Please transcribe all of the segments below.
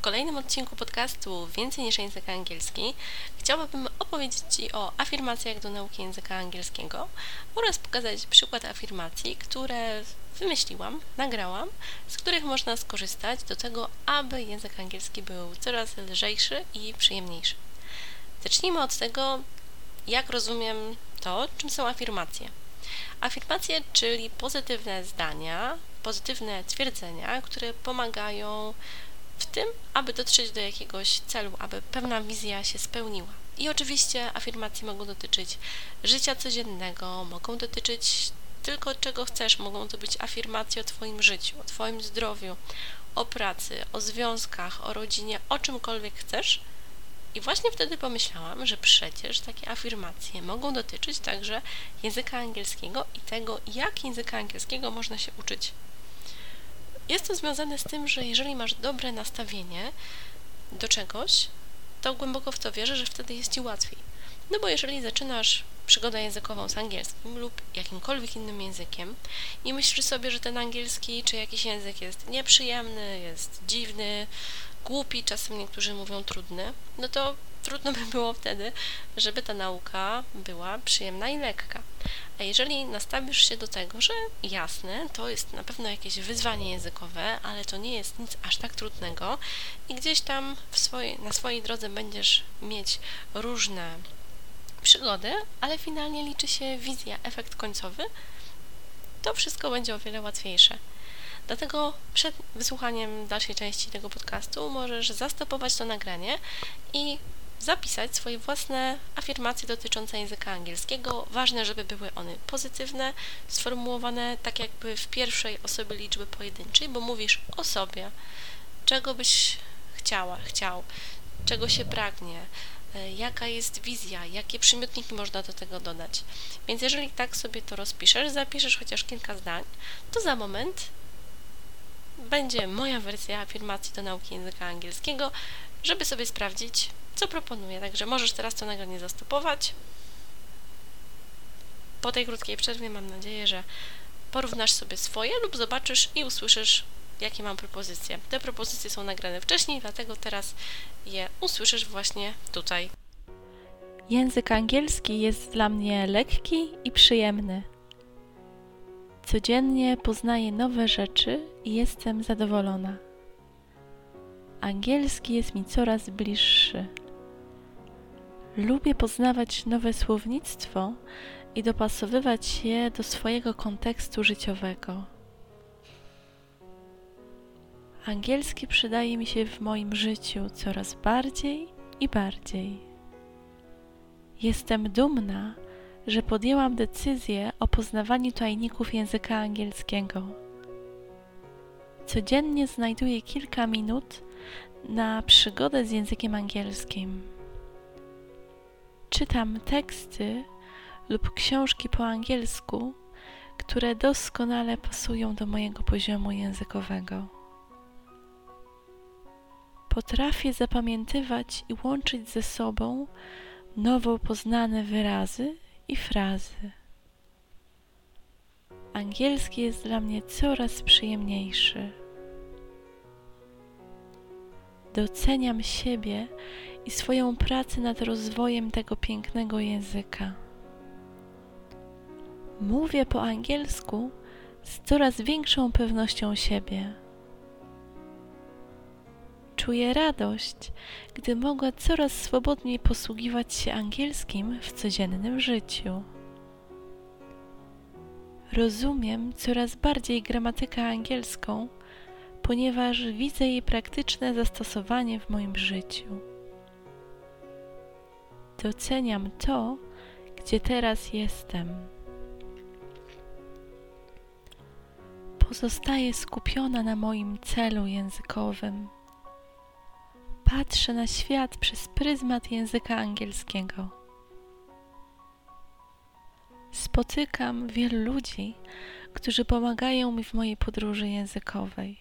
W kolejnym odcinku podcastu Więcej niż język angielski chciałabym opowiedzieć Ci o afirmacjach do nauki języka angielskiego oraz pokazać przykład afirmacji, które wymyśliłam, nagrałam, z których można skorzystać do tego, aby język angielski był coraz lżejszy i przyjemniejszy. Zacznijmy od tego, jak rozumiem to, czym są afirmacje. Afirmacje, czyli pozytywne zdania, pozytywne twierdzenia, które pomagają w tym, aby dotrzeć do jakiegoś celu, aby pewna wizja się spełniła. I oczywiście afirmacje mogą dotyczyć życia codziennego, mogą dotyczyć tylko czego chcesz, mogą to być afirmacje o Twoim życiu, o Twoim zdrowiu, o pracy, o związkach, o rodzinie, o czymkolwiek chcesz. I właśnie wtedy pomyślałam, że przecież takie afirmacje mogą dotyczyć także języka angielskiego i tego, jak języka angielskiego można się uczyć jest to związane z tym, że jeżeli masz dobre nastawienie do czegoś, to głęboko w to wierzę, że wtedy jest ci łatwiej. No bo jeżeli zaczynasz przygodę językową z angielskim lub jakimkolwiek innym językiem i myślisz sobie, że ten angielski czy jakiś język jest nieprzyjemny, jest dziwny, głupi, czasem niektórzy mówią trudny, no to trudno by było wtedy, żeby ta nauka była przyjemna i lekka. A jeżeli nastawisz się do tego, że jasne, to jest na pewno jakieś wyzwanie językowe, ale to nie jest nic aż tak trudnego i gdzieś tam swojej, na swojej drodze będziesz mieć różne przygody, ale finalnie liczy się wizja, efekt końcowy, to wszystko będzie o wiele łatwiejsze. Dlatego przed wysłuchaniem dalszej części tego podcastu możesz zastopować to nagranie i zapisać swoje własne afirmacje dotyczące języka angielskiego. Ważne, żeby były one pozytywne, sformułowane tak jakby w pierwszej osobie liczby pojedynczej, bo mówisz o sobie, czego byś chciała, chciał, czego się pragnie, e, jaka jest wizja, jakie przymiotniki można do tego dodać. Więc jeżeli tak sobie to rozpiszesz, zapiszesz chociaż kilka zdań, to za moment będzie moja wersja afirmacji do nauki języka angielskiego, żeby sobie sprawdzić, co proponuję. Także możesz teraz to nagranie zastopować. Po tej krótkiej przerwie mam nadzieję, że porównasz sobie swoje lub zobaczysz i usłyszysz, jakie mam propozycje. Te propozycje są nagrane wcześniej, dlatego teraz je usłyszysz właśnie tutaj. Język angielski jest dla mnie lekki i przyjemny. Codziennie poznaję nowe rzeczy i jestem zadowolona. Angielski jest mi coraz bliższy. Lubię poznawać nowe słownictwo i dopasowywać je do swojego kontekstu życiowego. Angielski przydaje mi się w moim życiu coraz bardziej i bardziej. Jestem dumna, że podjęłam decyzję o poznawaniu tajników języka angielskiego. Codziennie znajduję kilka minut na przygodę z językiem angielskim. Czytam teksty lub książki po angielsku, które doskonale pasują do mojego poziomu językowego. Potrafię zapamiętywać i łączyć ze sobą nowo poznane wyrazy i frazy. Angielski jest dla mnie coraz przyjemniejszy. Doceniam siebie i swoją pracę nad rozwojem tego pięknego języka. Mówię po angielsku z coraz większą pewnością siebie. Czuję radość, gdy mogę coraz swobodniej posługiwać się angielskim w codziennym życiu. Rozumiem coraz bardziej gramatykę angielską, ponieważ widzę jej praktyczne zastosowanie w moim życiu. Doceniam to, gdzie teraz jestem. Pozostaję skupiona na moim celu językowym patrzę na świat przez pryzmat języka angielskiego. Spotykam wielu ludzi, którzy pomagają mi w mojej podróży językowej.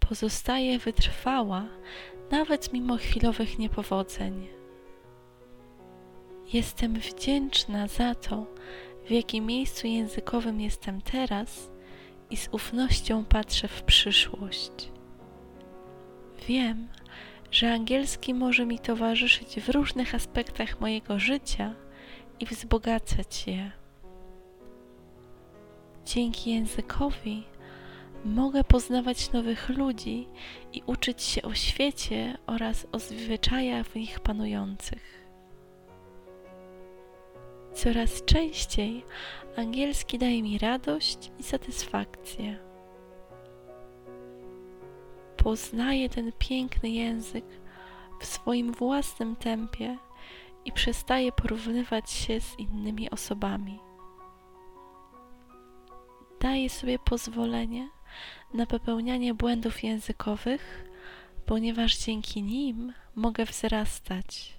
Pozostaję wytrwała, nawet mimo chwilowych niepowodzeń. Jestem wdzięczna za to, w jakim miejscu językowym jestem teraz i z ufnością patrzę w przyszłość. Wiem, że angielski może mi towarzyszyć w różnych aspektach mojego życia i wzbogacać je. Dzięki językowi mogę poznawać nowych ludzi i uczyć się o świecie oraz o zwyczajach w nich panujących. Coraz częściej angielski daje mi radość i satysfakcję. Poznaję ten piękny język w swoim własnym tempie i przestaję porównywać się z innymi osobami. Daję sobie pozwolenie na popełnianie błędów językowych, ponieważ dzięki nim mogę wzrastać.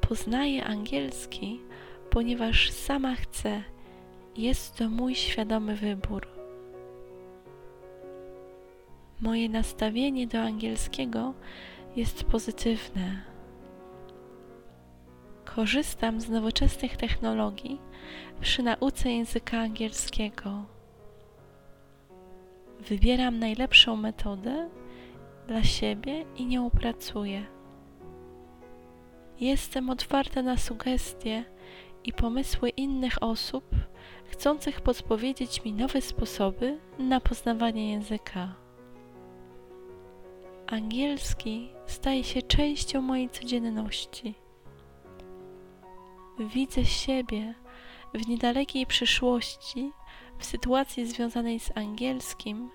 Poznaję angielski, ponieważ sama chcę. Jest to mój świadomy wybór. Moje nastawienie do angielskiego jest pozytywne. Korzystam z nowoczesnych technologii przy nauce języka angielskiego. Wybieram najlepszą metodę dla siebie i nią pracuję. Jestem otwarta na sugestie i pomysły innych osób, chcących podpowiedzieć mi nowe sposoby na poznawanie języka. Angielski staje się częścią mojej codzienności. Widzę siebie w niedalekiej przyszłości w sytuacji związanej z angielskim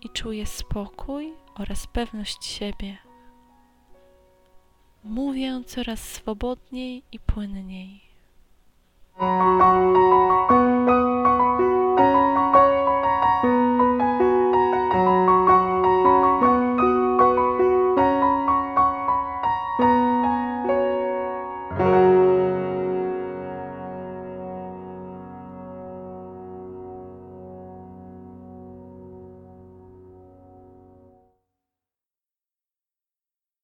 i czuję spokój oraz pewność siebie. Mówię coraz swobodniej i płynniej.